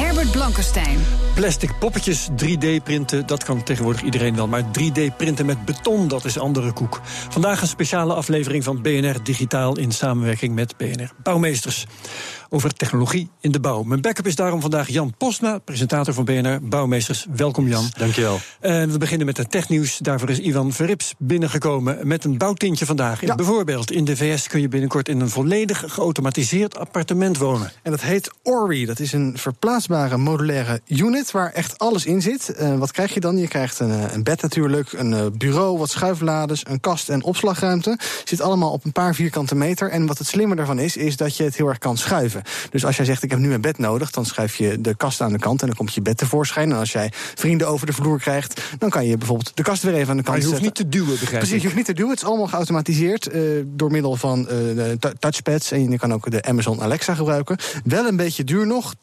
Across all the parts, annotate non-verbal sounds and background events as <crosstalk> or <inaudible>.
Parents Herbert Blankenstein. Plastic poppetjes 3D printen, dat kan tegenwoordig iedereen wel. Maar 3D printen met beton, dat is andere koek. Vandaag een speciale aflevering van BNR Digitaal in samenwerking met BNR Bouwmeesters. Over technologie in de bouw. Mijn backup is daarom vandaag Jan Postma, presentator van BNR Bouwmeesters. Welkom Jan. Dankjewel. En we beginnen met het technieuws. Daarvoor is Ivan Verrips binnengekomen met een bouwtintje vandaag. Ja. Bijvoorbeeld in de VS kun je binnenkort in een volledig geautomatiseerd appartement wonen. En dat heet Ori. Dat is een verplaatsbare modulaire unit waar echt alles in zit. Eh, wat krijg je dan? Je krijgt een, eh, een bed natuurlijk, een eh, bureau, wat schuiflades, een kast en opslagruimte. Zit allemaal op een paar vierkante meter. En wat het slimme daarvan is, is dat je het heel erg kan schuiven. Dus als jij zegt, ik heb nu een bed nodig, dan schuif je de kast aan de kant en dan komt je bed tevoorschijn. En als jij vrienden over de vloer krijgt, dan kan je bijvoorbeeld de kast weer even aan de kant Maar je hoeft zetten. niet te duwen, begrijp Precies, ik. je hoeft niet te duwen. Het is allemaal geautomatiseerd door middel van touchpads. En je kan ook de Amazon Alexa gebruiken. Wel een beetje duur nog,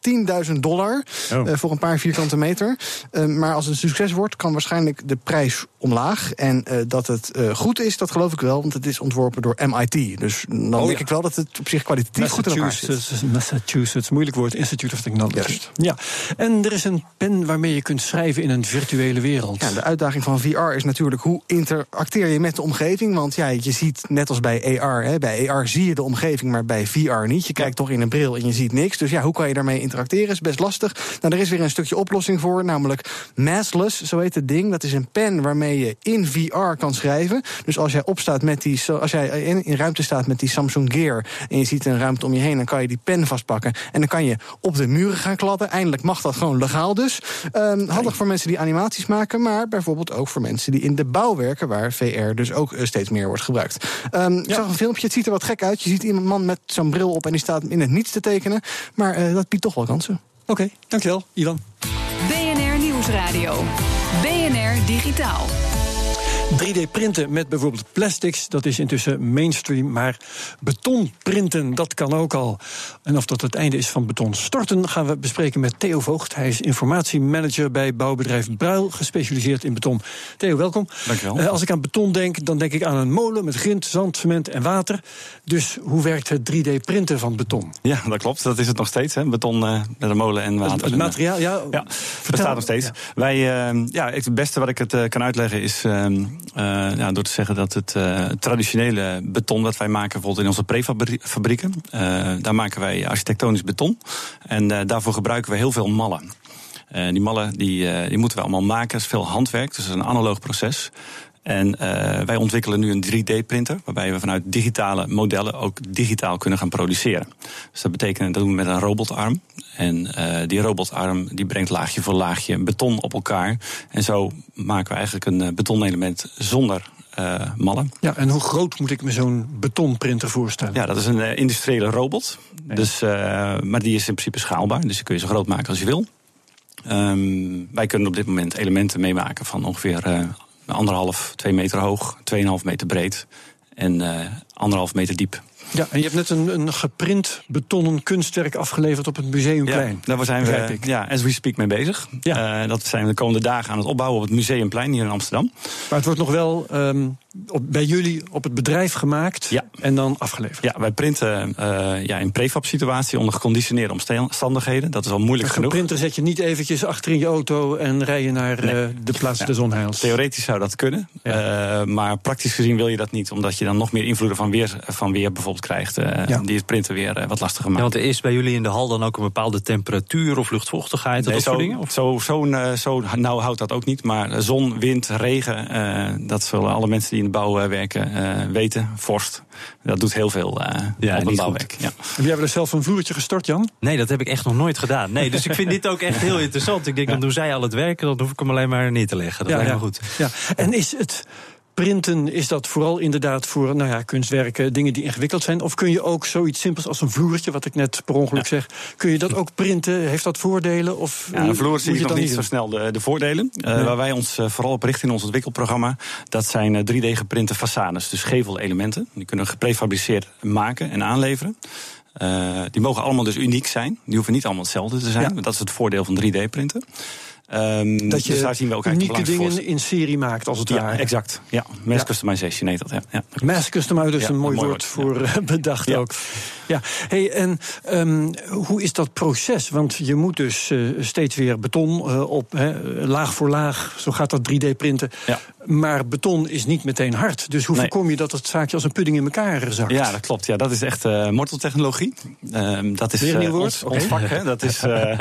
10.000 dollar Oh. eh, voor een paar vierkante meter. Eh, maar als het een succes wordt, kan waarschijnlijk de prijs omlaag. En eh, dat het eh, goed is, dat geloof ik wel, want het is ontworpen door MIT. Dus dan Oh, denk ja. ik wel dat het op zich kwalitatief goed in elkaar zit. Massachusetts, Massachusetts, moeilijk woord, Institute of Technology. Juist. Ja. En er is een pen waarmee je kunt schrijven in een virtuele wereld. Ja, de uitdaging van VR is natuurlijk hoe interacteer je met de omgeving. Want ja, je ziet net als bij AR, hè, bij AR zie je de omgeving, maar bij VR niet. Je kijkt toch in een bril en je ziet niks. Dus ja, hoe kan je daarmee interacteren? Is best lastig. Nou, er is weer een stukje oplossing voor, namelijk Massless, zo heet het ding. Dat is een pen waarmee je in VR kan schrijven. Dus als jij opstaat met die, als jij in, in ruimte staat met die Samsung Gear en je ziet een ruimte om je heen, dan kan je die pen vastpakken en dan kan je op de muren gaan kladden. Eindelijk mag dat gewoon legaal dus. Ehm, handig voor mensen die animaties maken, maar bijvoorbeeld ook voor mensen die in de bouw werken, waar VR dus ook eh, steeds meer wordt gebruikt. Ehm, Ik zag een filmpje, het ziet er wat gek uit. Je ziet iemand man met zo'n bril op en die staat in het niets te tekenen. Maar eh, dat biedt toch wel kansen. Oké, dankjewel, Ivan. BNR Nieuwsradio. BNR Digitaal. 3D printen met bijvoorbeeld plastics, dat is intussen mainstream. Maar beton printen, dat kan ook al. En of dat het einde is van beton storten, gaan we bespreken met Theo Voogd. Hij is informatiemanager bij bouwbedrijf Bruil, gespecialiseerd in beton. Theo, welkom. Dankjewel. Eh, als ik aan beton denk, dan denk ik aan een molen met grind, zand, cement en water. Dus hoe werkt het 3D printen van beton? Ja, dat klopt. Dat is het nog steeds. Hè? Beton eh, met een molen en water. Het, eh, materiaal, ja. Ja, bestaat nog steeds. Ja. Wij, ja, het beste wat ik het kan uitleggen is eh, door te zeggen dat het eh, traditionele beton dat wij maken, bijvoorbeeld in onze prefabrieken, eh, daar maken wij architectonisch beton. En daarvoor gebruiken we heel veel mallen. Eh, die mallen die, die moeten we allemaal maken. Dat is veel handwerk, dus het is een analoog proces. En eh, wij ontwikkelen nu een 3D-printer, waarbij we vanuit digitale modellen ook digitaal kunnen gaan produceren. Dus dat betekent dat doen we met een robotarm. En eh, die robotarm die brengt laagje voor laagje beton op elkaar. En zo maken we eigenlijk een eh, betonelement zonder eh, mallen. Ja, en hoe groot moet ik me zo'n betonprinter voorstellen? Ja, dat is een industriële robot. Dus, maar die is in principe schaalbaar, dus die kun je zo groot maken als je wil. Ehm, wij kunnen op dit moment elementen meemaken van ongeveer anderhalf, twee meter hoog, 2,5 meter breed en eh anderhalf meter diep. Ja, en je hebt net een, een geprint betonnen kunstwerk afgeleverd op het Museumplein. daar zijn we ja, as we speak mee bezig. Ja. Eh, dat zijn we de komende dagen aan het opbouwen op het Museumplein hier in Amsterdam. Maar het wordt nog wel ehm, op, bij jullie op het bedrijf gemaakt Ja. en dan afgeleverd. Ja, wij printen eh, ja, in prefab situatie onder geconditioneerde omstandigheden. Dat is al moeilijk Een genoeg. printer zet je niet eventjes achter in je auto en rij je naar Nee. eh, de plaats Ja. des onheils. Theoretisch zou dat kunnen, Ja. eh, maar praktisch gezien wil je dat niet, omdat je dan nog meer invloeden van weer, van weer bijvoorbeeld krijgt, eh, Ja. die het printen weer wat lastiger Ja, maken. want er is bij jullie in de hal dan ook een bepaalde temperatuur of luchtvochtigheid, Nee, dat zo, soort dingen? Of? Zo, zo, zo nauw houdt dat ook niet. Maar zon, wind, regen, eh, dat zullen alle mensen die in de bouw eh, werken weten. Vorst, dat doet heel veel eh Ja, op een bouwwerk. Ja. Heb jij wel eens zelf een vloertje gestort, Jan? Nee, dat heb ik echt nog nooit gedaan. Nee, dus ik vind dit ook echt heel interessant. Ik denk, dan doen zij al het werk, dan hoef ik hem alleen maar neer te leggen. Dat lijkt me goed. Ja. En is het printen, is dat vooral inderdaad voor nou ja, kunstwerken, dingen die ingewikkeld zijn? Of kun je ook zoiets simpels als een vloertje, wat ik net per ongeluk zeg, kun je dat ook printen? Heeft dat voordelen? Of Ja, een vloer zie je nog dan niet zo snel de, de voordelen. Eh. Waar wij ons eh, vooral op richten in ons ontwikkelprogramma... dat zijn eh, 3D-geprinte façades, dus gevelelementen. Die kunnen we geprefabriceerd maken en aanleveren. Eh, die mogen allemaal dus uniek zijn. Die hoeven niet allemaal hetzelfde te zijn. Ja. Dat is het voordeel van 3D-printen. Ehm, Dat je dus daar zien we ook unieke dingen in serie maakt, als het voorstellen. ware. Ja, exact. Ja, mass Ja. customization heet dat. Ja. Ja. Mass customizer is Ja, een mooi, een mooi woord woord, voor eh, bedacht Ja. ook. Ja, hey, en ehm, hoe is dat proces? Want je moet dus eh, steeds weer beton eh, op, hè, laag voor laag, zo gaat dat 3D-printen. Maar beton is niet meteen hard. Dus hoe Nee. voorkom je dat het zaakje als een pudding in elkaar zakt? Ja, dat klopt. Ja, dat is echt eh morteltechnologie. Ehm, dat is Weer een nieuw eh, woord? ons, vak. Hè. Dat is eh, <laughs>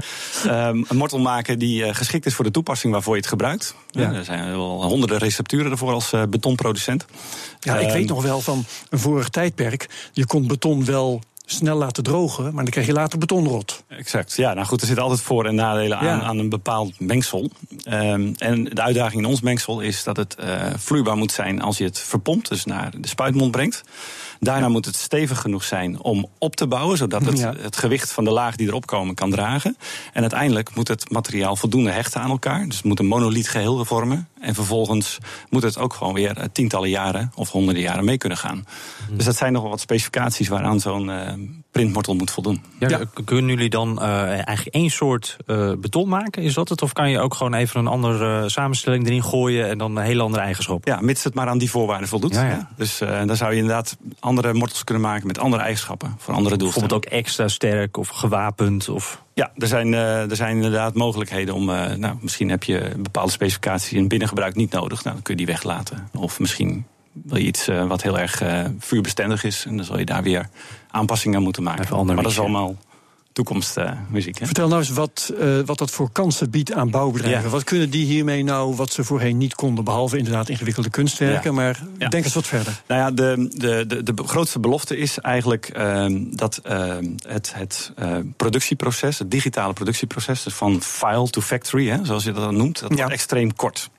ehm, een mortel maken die geschikt is voor de toepassing waarvoor je het gebruikt. Ja. Er zijn wel honderden recepturen ervoor als betonproducent. Ja, ik Ehm, weet nog wel van een vorig tijdperk. Je kon beton wel snel laten drogen, maar dan kreeg je later betonrot. Exact. Ja, nou goed, er zitten altijd voor- en nadelen aan, Ja. aan een bepaald mengsel. Ehm, en de uitdaging in ons mengsel is dat het eh, vloeibaar moet zijn als je het verpompt, dus naar de spuitmond brengt. Daarna moet het stevig genoeg zijn om op te bouwen, zodat het Ja. het gewicht van de laag die erop komen kan dragen. En uiteindelijk moet het materiaal voldoende hechten aan elkaar. Dus het moet een monoliet geheel vormen. En vervolgens moet het ook gewoon weer eh, tientallen jaren of honderden jaren mee kunnen gaan. Dus dat zijn nog wel wat specificaties waaraan zo'n eh, printmortel moet voldoen. Ja, Kunnen jullie dan eh, eigenlijk één soort eh, beton maken? Is dat het? Of kan je ook gewoon even een andere eh, samenstelling erin gooien en dan een hele andere eigenschap? Ja, mits het maar aan die voorwaarden voldoet. Ja. Dus eh, dan zou je inderdaad andere mortels kunnen maken met andere eigenschappen voor andere doelstellingen. Bijvoorbeeld ook extra sterk of gewapend? Of... Ja, er zijn, eh, er zijn inderdaad mogelijkheden om. eh, nou, misschien heb je bepaalde specificaties in binnengebruik niet nodig. Nou, dan kun je die weglaten. Of misschien wil je iets eh, wat heel erg eh, vuurbestendig is. En dan zal je daar weer aanpassingen aan moeten maken. Maar dat is allemaal toekomstmuziek. hè? Vertel nou eens wat, eh, wat dat voor kansen biedt aan bouwbedrijven. Ja. Wat kunnen die hiermee nou, wat ze voorheen niet konden, behalve inderdaad ingewikkelde kunstwerken. Ja. Maar Ja. denk eens wat verder. Nou ja, de, de, de, de grootste belofte is eigenlijk ehm, dat ehm, het, het eh, productieproces, het digitale productieproces, dus van file to factory, hè, zoals je dat dan noemt, dat wordt extreem kort.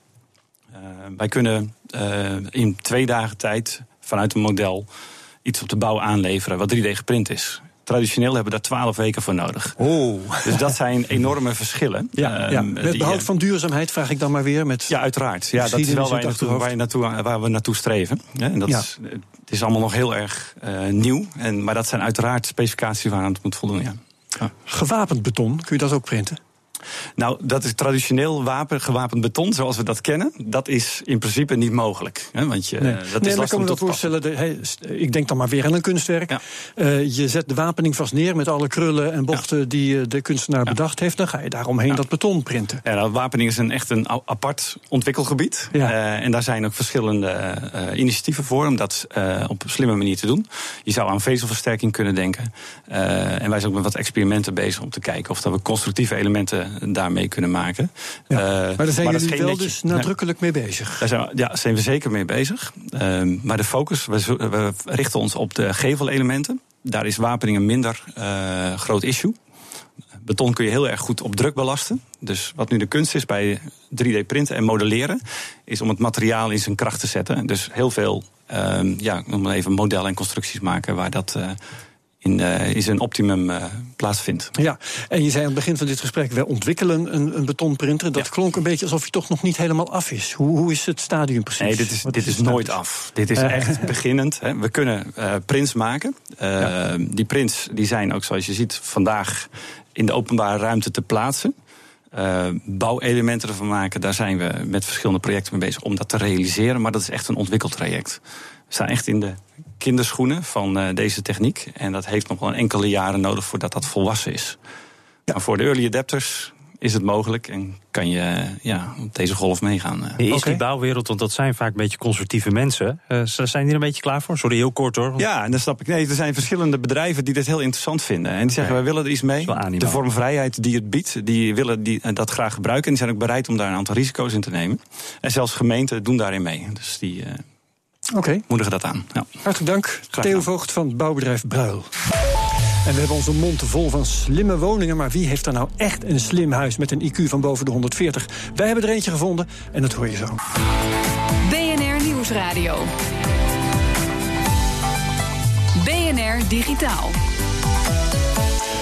Eh, wij kunnen eh, in twee dagen tijd vanuit een model iets op de bouw aanleveren wat 3D geprint is. Traditioneel hebben we daar twaalf weken voor nodig. Oh. Dus dat zijn enorme verschillen. Ja, Ehm, ja. die, Met behoud eh, van duurzaamheid vraag ik dan maar weer. Met ja, uiteraard. Ja, dat is wel waar, naartoe, waar, naartoe, waar we naartoe streven. Ja, en dat Ja. is, het is allemaal nog heel erg nieuw. En, maar dat zijn uiteraard specificaties waaraan het moet voldoen. Ja. Gewapend beton, kun je dat ook printen? Nou, dat is traditioneel wapen, gewapend beton, zoals we dat kennen. Dat is in principe niet mogelijk. Hè, want je, Nee, dat nee is ik lastig kan me passen. voorstellen, de, hey, st- ik denk dan maar weer aan een kunstwerk. Ja. Eh, je zet de wapening vast neer met alle krullen en bochten die eh, de kunstenaar bedacht heeft. Dan ga je daaromheen dat beton printen. Ja, nou, wapening is een, echt een apart ontwikkelgebied. Eh, en daar zijn ook verschillende eh, initiatieven voor om dat eh, op een slimme manier te doen. Je zou aan vezelversterking kunnen denken. Eh, en wij zijn ook met wat experimenten bezig om te kijken of dat we constructieve elementen daarmee kunnen maken. Ja. Eh, maar daar zijn jullie wel netje. dus nadrukkelijk mee bezig. Daar zijn we, ja, zijn we zeker mee bezig. Ehm, maar de focus, we, richten ons op de gevelelementen. Daar is wapening een minder eh, groot issue. Beton kun je heel erg goed op druk belasten. Dus wat nu de kunst is bij 3D-printen en modelleren... is om het materiaal in zijn kracht te zetten. Dus heel veel, ehm, ja, maar even modellen en constructies maken... waar dat eh, in, eh, in zijn optimum eh, plaatsvindt. Ja, en je zei aan het begin van dit gesprek, wij ontwikkelen een, een betonprinter. Dat Ja. klonk een beetje alsof hij toch nog niet helemaal af is. Hoe, hoe is het stadium precies? Nee, dit is, Wat dit is nooit af. Dit is Eh. echt <laughs> beginnend. Hè. We kunnen eh prints maken. Eh, Die prints die zijn ook, zoals je ziet, vandaag in de openbare ruimte te plaatsen. Eh, bouwelementen ervan maken, daar zijn we met verschillende projecten mee bezig om dat te realiseren. Maar dat is echt een ontwikkeltraject. We staan echt in de kinderschoenen van eh, deze techniek. En dat heeft nog wel een enkele jaren nodig voordat dat volwassen is. Maar voor de early adapters is het mogelijk en kan je ja, op deze golf meegaan. eh. Is Oké. die bouwwereld, want dat zijn vaak een beetje conservatieve mensen. eh, ze- zijn die er een beetje klaar voor? Sorry, heel kort hoor. Ja, en dan snap ik. Nee, er zijn verschillende bedrijven die dit heel interessant vinden. En die zeggen, wij willen er iets mee. De vormvrijheid die het biedt, die willen die, dat graag gebruiken. En die zijn ook bereid om daar een aantal risico's in te nemen. En zelfs gemeenten doen daarin mee. Dus die eh, Oké, moedigen dat aan. Ja. hartelijk dank. Theo. Voogd van bouwbedrijf Bruil. En we hebben onze mond vol van slimme woningen. Maar wie heeft er nou echt een slim huis met een IQ van boven de 140? Wij hebben er eentje gevonden en dat hoor je zo. BNR. Nieuwsradio. BNR Digitaal.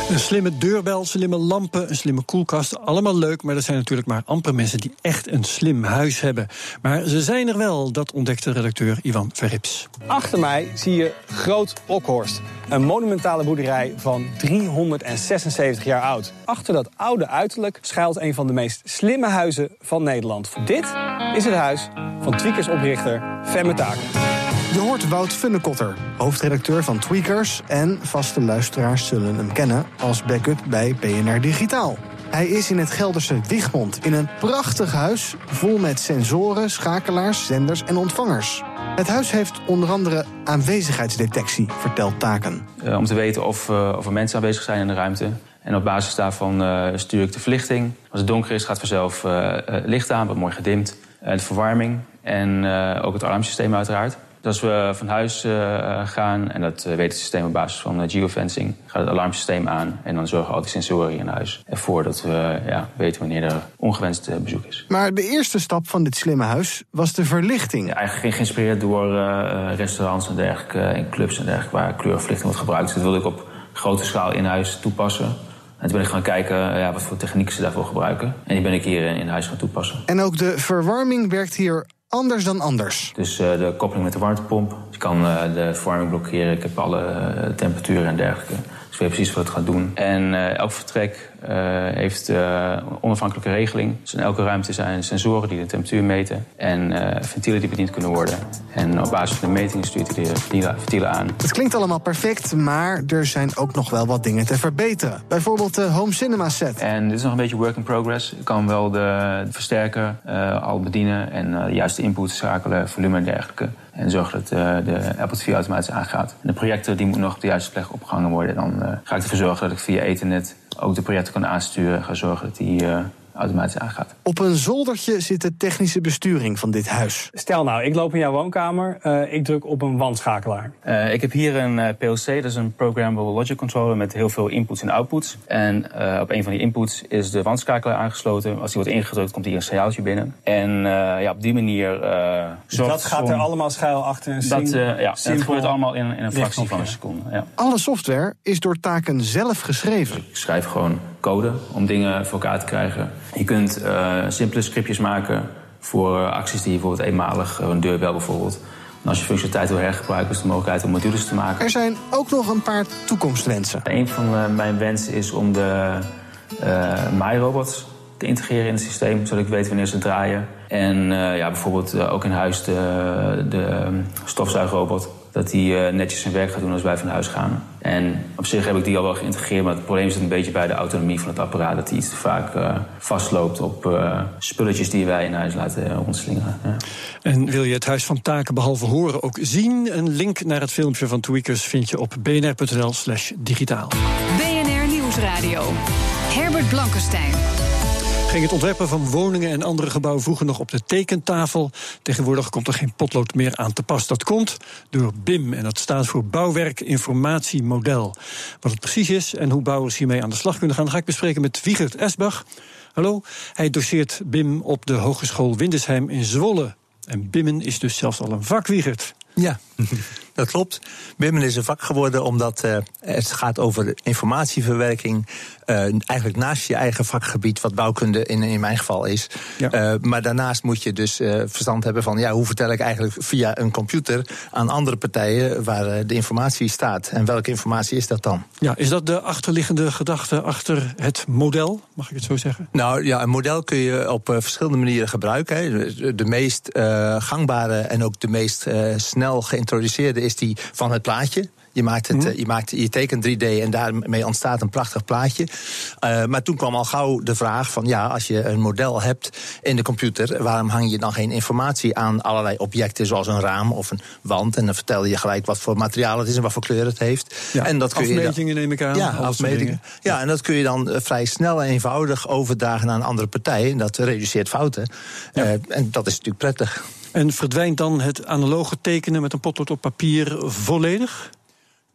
Een slimme deurbel, slimme lampen, een slimme koelkast. Allemaal leuk, maar dat zijn natuurlijk maar amper mensen die echt een slim huis hebben. Maar ze zijn er wel, dat ontdekte redacteur Ivan Verrips. Achter mij zie je Groot Okhorst. Een monumentale boerderij van 376 jaar oud. Achter dat oude uiterlijk schuilt een van de meest slimme huizen van Nederland. Dit is het huis van Tweakers-oprichter Femme Taken. Je hoort Wout Funnekotter, hoofdredacteur van Tweakers... en vaste luisteraars zullen hem kennen als backup bij BNR Digitaal. Hij is in het Gelderse Wiegmond in een prachtig huis... vol met sensoren, schakelaars, zenders en ontvangers. Het huis heeft onder andere aanwezigheidsdetectie, vertelt Taken. Uh, om te weten of, uh, of er mensen aanwezig zijn in de ruimte. En op basis daarvan uh, stuur ik de verlichting. Als het donker is, gaat vanzelf licht aan, wordt mooi gedimd. de verwarming en ook het alarmsysteem uiteraard. Dus als we van huis uh, gaan, en dat weet het systeem op basis van geofencing, gaat het alarmsysteem aan. En dan zorgen al die sensoren in huis ervoor dat we ja, weten wanneer er ongewenst bezoek is. Maar de eerste stap van dit slimme huis was de verlichting. Ja, eigenlijk geïnspireerd door uh, restaurants en dergelijke, en clubs en dergelijke, waar kleurverlichting wordt gebruikt. Dus dat wilde ik op grote schaal in huis toepassen. En toen ben ik gaan kijken ja, wat voor technieken ze daarvoor gebruiken. En die ben ik hier in huis gaan toepassen. En ook de verwarming werkt hier anders dan anders. Dus uh, de koppeling met de warmtepomp. Je kan uh, de verwarming blokkeren. Ik heb alle uh, temperaturen en dergelijke. Dus ik weet precies wat het gaat doen. En elk vertrek heeft onafhankelijke regeling. Dus in elke ruimte zijn sensoren die de temperatuur meten. En ventielen die bediend kunnen worden. En op basis van de metingen stuurt hij de ventielen, aan. Het klinkt allemaal perfect, maar er zijn ook nog wel wat dingen te verbeteren. Bijvoorbeeld de home cinema set. En dit is nog een beetje work in progress. Ik kan wel de, versterker al bedienen en de juiste input schakelen, volume en dergelijke. En zorgen dat uh, de Apple TV automatisch aangaat. En de projector die moet nog op de juiste plek opgehangen worden. Dan uh, ga ik ervoor zorgen dat ik via Ethernet ook de projector kan aansturen. Ga zorgen dat die uh, automatisch aangaat. Op een zoldertje zit de technische besturing van dit huis. Stel nou, ik loop in jouw woonkamer, uh, ik druk op een wandschakelaar. Uh, ik heb hier een uh, PLC, dat is een Programmable Logic Controller met heel veel inputs en outputs. En op een van die inputs is de wandschakelaar aangesloten. Als die wordt ingedrukt, komt hier een signaaltje binnen. En ja, op die manier. dat gaat er allemaal schuil achter een dat, ja, dat gebeurt allemaal in, in een fractie van een seconde. Ja. Alle software is door taken zelf geschreven. Ik schrijf gewoon code om dingen voor elkaar te krijgen. Je kunt uh, simpele scriptjes maken voor acties die je bijvoorbeeld eenmalig, een deurbel bijvoorbeeld. En als je functionaliteit wil hergebruiken, is de mogelijkheid om modules te maken. Er zijn ook nog een paar toekomstwensen. Een van mijn wensen is om de uh, MyRobots te integreren in het systeem, zodat ik weet wanneer ze draaien. En ja, bijvoorbeeld ook in huis de, de stofzuigrobot dat hij uh, netjes zijn werk gaat doen als wij van huis gaan. En op zich heb ik die al wel geïntegreerd, maar het probleem zit een beetje bij de autonomie van het apparaat. Dat hij iets te vaak uh, vastloopt op uh, spulletjes die wij in huis laten rondslingeren. Ja. En wil je het Huis van Taken behalve horen ook zien? Een link naar het filmpje van Tweakers vind je op bnr.nl/slash digitaal. BNR Nieuwsradio. Herbert Blankenstein ging het ontwerpen van woningen en andere gebouwen vroeger nog op de tekentafel. Tegenwoordig komt er geen potlood meer aan te pas. Dat komt door BIM en dat staat voor Bouwwerk Informatie Model. Wat het precies is en hoe bouwers hiermee aan de slag kunnen gaan, ga ik bespreken met Wiegert Esbach. Hallo, hij doseert BIM op de Hogeschool Windesheim in Zwolle. En BIMmen is dus zelfs al een vak, Wiegert. Ja, dat klopt. BIMmen is een vak geworden omdat uh, het gaat over informatieverwerking. Uh, eigenlijk naast je eigen vakgebied, wat bouwkunde in, in mijn geval is. Ja. Uh, maar daarnaast moet je dus verstand hebben van ja, hoe vertel ik eigenlijk via een computer aan andere partijen waar de informatie staat. En welke informatie is dat dan? Ja, is dat de achterliggende gedachte achter het model? Mag ik het zo zeggen? Nou ja, een model kun je op verschillende manieren gebruiken. Hè. De meest gangbare en ook de meest snel geïntroduceerde is die van het plaatje. Je, maakt het, mm. je, maakt, je tekent 3D en daarmee ontstaat een prachtig plaatje. Uh, maar toen kwam al gauw de vraag van ja, als je een model hebt in de computer, waarom hang je dan geen informatie aan allerlei objecten zoals een raam of een wand? En dan vertel je gelijk wat voor materiaal het is en wat voor kleur het heeft. Ja, en dat kun afmetingen je dan, neem ik aan. Ja, afmetingen. Ja, en dat kun je dan vrij snel en eenvoudig overdragen naar een andere partij. En dat reduceert fouten. Ja. Uh, en dat is natuurlijk prettig. En verdwijnt dan het analoge tekenen met een potlood op papier volledig?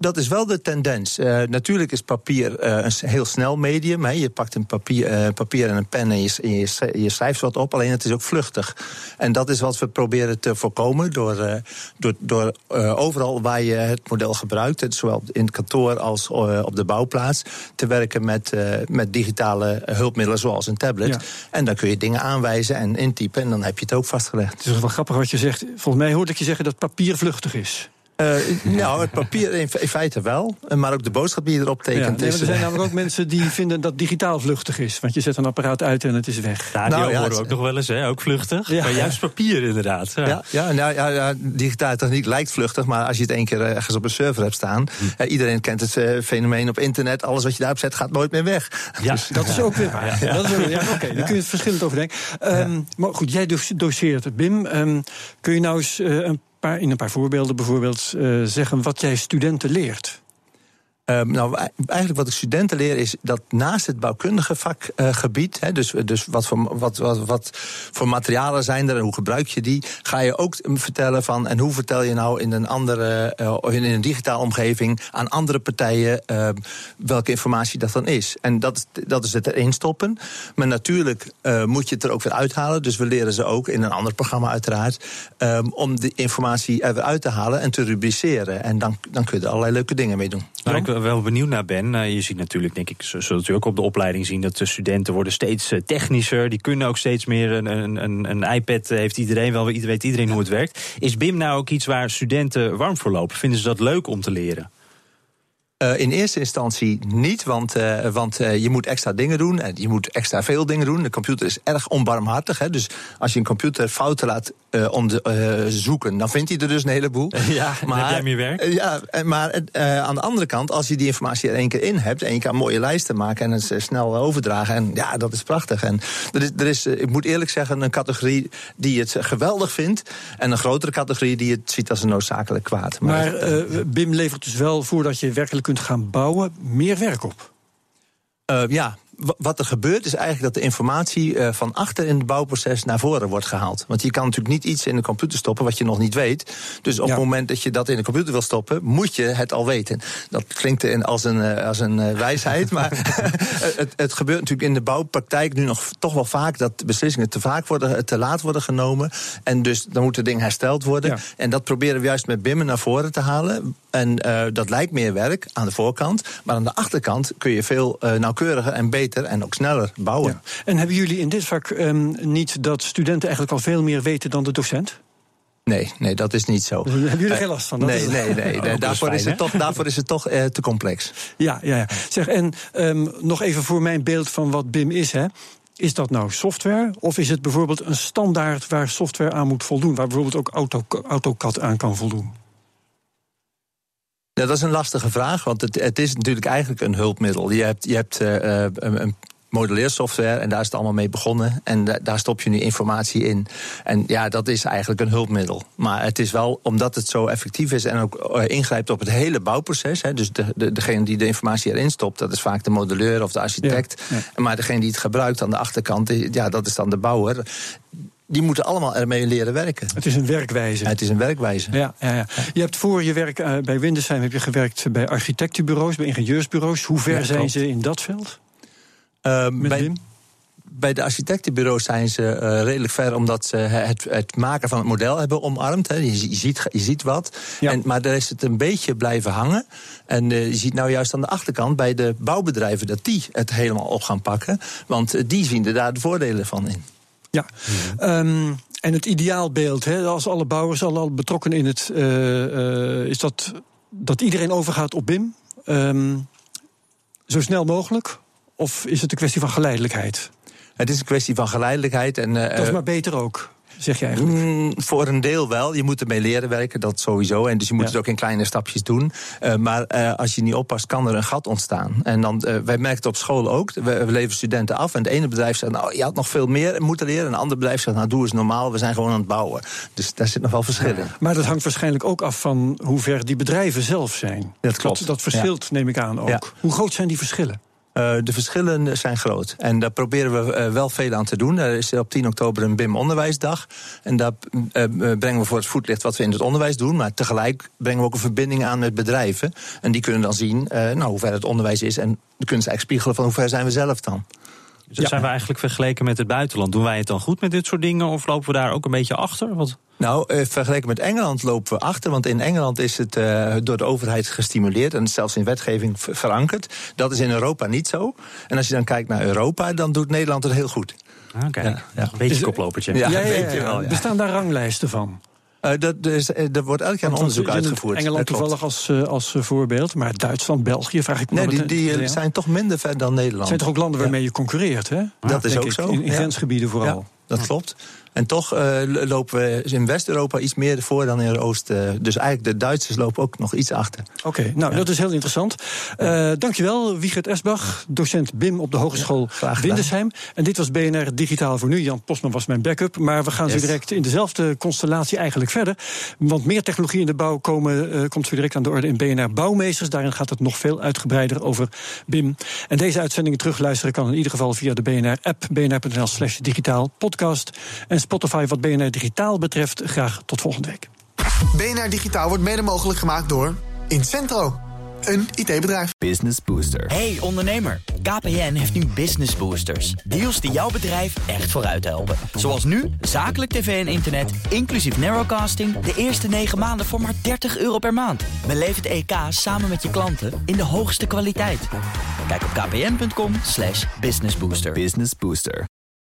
Dat is wel de tendens. Uh, natuurlijk is papier uh, een heel snel medium. Hè. Je pakt een papier, uh, papier en een pen en je, je, je, schrijft wat op. Alleen het is ook vluchtig. En dat is wat we proberen te voorkomen door, door, door overal waar je het model gebruikt, zowel in het kantoor als op de bouwplaats, te werken met, met digitale hulpmiddelen zoals een tablet. Ja. En dan kun je dingen aanwijzen en intypen en dan heb je het ook vastgelegd. Het is wel grappig wat je zegt. Volgens mij hoorde ik je zeggen dat papier vluchtig is. Uh, nou, het papier in, feite wel. Maar ook de boodschap die je erop tekent. Ja, nee, er zijn namelijk ook mensen die <laughs> vinden dat digitaal vluchtig is. Want je zet een apparaat uit en het is weg. Ja, die nou, horen we ook nog wel eens, hè? ook vluchtig. Ja. Maar juist papier inderdaad. Ja, ja, nou, ja, ja, digitale techniek lijkt vluchtig. Maar als je het één keer ergens op een server hebt staan... Hm. iedereen kent het uh, fenomeen op internet. Alles wat je daarop zet gaat nooit meer weg. Ja, dus, dat is ook weer waar. Ja. Dat is ook, ja, Oké, okay, dan kun je het verschillend overdenken. Um, maar goed, jij doseert, Bim. Um, kun je nou eens uh, een paar, in een paar voorbeelden bijvoorbeeld uh, zeggen wat jij studenten leert? Um, nou, eigenlijk wat ik studenten leer is dat naast het bouwkundige vakgebied, uh, dus, dus wat, voor, wat, wat, wat voor materialen zijn er en hoe gebruik je die, ga je ook vertellen van en hoe vertel je nou in een andere, uh, in een digitale omgeving aan andere partijen uh, welke informatie dat dan is. En dat, dat is het erin stoppen. Maar natuurlijk uh, moet je het er ook weer uithalen. Dus we leren ze ook in een ander programma uiteraard um, om de informatie er weer uit te halen en te rubriceren. En dan, dan kun je er allerlei leuke dingen mee doen. Nou, wel benieuwd naar ben. Uh, je ziet natuurlijk, denk ik, zult u ook op de opleiding zien... dat de studenten worden steeds uh, technischer. Die kunnen ook steeds meer. Een, een, een iPad heeft iedereen wel, weet iedereen hoe het werkt. Is BIM nou ook iets waar studenten warm voor lopen? Vinden ze dat leuk om te leren? In eerste instantie niet, want, want je moet extra dingen doen. En je moet extra veel dingen doen. De computer is erg onbarmhartig. Hè? Dus als je een computer fouten laat om de, zoeken, dan vindt hij er dus een heleboel. <laughs> Ja, maar heb jij meer werk. ja, maar aan de andere kant, als je die informatie er één keer in hebt... en je kan mooie lijsten maken en het snel overdragen... en ja, dat is prachtig. En er is, er is, ik moet eerlijk zeggen, een categorie die het geweldig vindt... en een grotere categorie die het ziet als een noodzakelijk kwaad. Maar, maar BIM levert dus wel voordat je werkelijk kunt gaan bouwen, meer werk op. Uh, ja, wat er gebeurt is eigenlijk dat de informatie uh, van achter in het bouwproces naar voren wordt gehaald. Want je kan natuurlijk niet iets in de computer stoppen wat je nog niet weet. Dus op ja. het moment dat je dat in de computer wil stoppen, moet je het al weten. Dat klinkt als een, uh, als een uh, wijsheid, <laughs> maar <laughs> het, het, gebeurt natuurlijk in de bouwpraktijk nu nog toch wel vaak dat beslissingen te vaak worden, te laat worden genomen. En dus dan moet het ding hersteld worden. Ja. En dat proberen we juist met BIM naar voren te halen. En dat lijkt meer werk aan de voorkant. Maar aan de achterkant kun je veel nauwkeuriger en beter en ook sneller bouwen. Ja. En hebben jullie in dit vak um, niet dat studenten eigenlijk al veel meer weten dan de docent? Nee, nee, dat is niet zo. Hebben jullie er geen last van? Dat nee, nee, nee, <laughs> nee. daarvoor, fijn, is het toch, daarvoor is het toch uh, te complex. Ja, ja, ja. Zeg, en um, nog even voor mijn beeld van wat BIM is, hè. Is dat nou software? Of is het bijvoorbeeld een standaard waar software aan moet voldoen? Waar bijvoorbeeld ook Auto, AutoCAD aan kan voldoen? Ja, dat is een lastige vraag, want het, het is natuurlijk eigenlijk een hulpmiddel. Je hebt, je hebt uh, een, een modelleersoftware en daar is het allemaal mee begonnen. En da daar stop je nu informatie in. En ja, dat is eigenlijk een hulpmiddel. Maar het is wel, omdat het zo effectief is en ook uh, ingrijpt op het hele bouwproces. Hè, dus de, de, degene die de informatie erin stopt, dat is vaak de modelleur of de architect. Ja, ja. Maar degene die het gebruikt aan de achterkant, ja, dat is dan de bouwer die moeten allemaal ermee leren werken. Het is een werkwijze. Ja, het is een werkwijze. Ja, ja, ja. Je hebt voor je werk uh, bij Windesheim heb je gewerkt bij architectenbureaus, bij ingenieursbureaus. Hoe ver ja, zijn ze in dat veld? Uh, bij, bij de architectenbureaus zijn ze uh, redelijk ver, omdat ze het, het, maken van het model hebben omarmd. Hè. Je, je, ziet, je ziet wat. Ja. En, maar daar is het een beetje blijven hangen. En uh, je ziet nou juist aan de achterkant bij de bouwbedrijven dat die het helemaal op gaan pakken. Want uh, die zien er daar de voordelen van in. Ja, um, en het ideaalbeeld, hè, als alle bouwers, alle betrokken in het, uh, uh, is dat dat iedereen overgaat op BIM. Um, zo snel mogelijk? Of is het een kwestie van geleidelijkheid? Het is een kwestie van geleidelijkheid. En, uh, dat is maar beter ook zeg je eigenlijk? Mm, voor een deel wel. Je moet ermee leren werken, dat sowieso. En dus je moet ja. het ook in kleine stapjes doen. Uh, maar uh, als je niet oppast, kan er een gat ontstaan. En dan, uh, wij merken het op school ook. We, we leveren studenten af. En het ene bedrijf zegt, nou, je had nog veel meer moeten leren. En een ander bedrijf zegt, nou, doe eens normaal. We zijn gewoon aan het bouwen. Dus daar zit nog wel verschil in. Maar dat hangt waarschijnlijk ook af van hoe ver die bedrijven zelf zijn. Dat klopt. Dat, dat verschilt, neem ik aan ook. Hoe groot zijn die verschillen? Uh, de verschillen zijn groot. En daar proberen we uh, wel veel aan te doen. Er is op 10 oktober een BIM Onderwijsdag. En daar uh, brengen we voor het voetlicht wat we in het onderwijs doen. Maar tegelijk brengen we ook een verbinding aan met bedrijven. En die kunnen dan zien nou, hoe ver het onderwijs is. En dan kunnen ze eigenlijk spiegelen van hoe ver zijn we zelf dan. Dus ja. zijn we eigenlijk vergeleken met het buitenland? Doen wij het dan goed met dit soort dingen? Of lopen we daar ook een beetje achter? Wat? Nou, eh, vergeleken met Engeland lopen we achter. Want in Engeland is het uh, door de overheid gestimuleerd en zelfs in wetgeving verankerd. Dat is in Europa niet zo. En als je dan kijkt naar Europa, dan doet Nederland het heel goed. Oké, okay. ja, ja. een beetje koplopertje. Ja, ja, ja, ja, wel, Bestaan daar ranglijsten van? Uh, dat, is, er wordt elk jaar een onderzoek uitgevoerd. Engeland toevallig als, als voorbeeld, maar Duitsland, België vraag ik me Nee, die, die zijn toch minder ver dan Nederland. zijn toch ook landen waarmee je concurreert, hè? Dat is ook ik, zo. In, in grensgebieden vooral. dat klopt. En toch uh, lopen we in West-Europa iets meer voor dan in Oost. Uh, dus eigenlijk de Duitsers lopen ook nog iets achter. Oké, okay, nou ja. dat is heel interessant. Uh, dankjewel, Wiegert Esbach, docent BIM op de Hogeschool ja, Windesheim. En dit was BNR Digitaal voor nu. Jan Postman was mijn backup. Maar we gaan yes. zo direct in dezelfde constellatie eigenlijk verder. Want meer technologie in de bouw komen, komt zo direct aan de orde in BNR Bouwmeesters. Daarin gaat het nog veel uitgebreider over BIM. En deze uitzendingen terugluisteren kan in ieder geval via de BNR-app, bnr.nl slash digitaal, podcast en Spotify wat BNR Digitaal betreft. Graag tot volgende week. BNR Digitaal wordt mede mogelijk gemaakt door Incentro. Een IT-bedrijf. Business Booster. Hey ondernemer, KPN heeft nu Business Boosters. Deals die jouw bedrijf echt vooruit helpen. Zoals nu, zakelijk tv en internet, inclusief narrowcasting... de eerste 9 maanden voor maar 30 euro per maand. Beleef het EK samen met je klanten in de hoogste kwaliteit. Kijk op kpn.com businessbooster. Business Booster.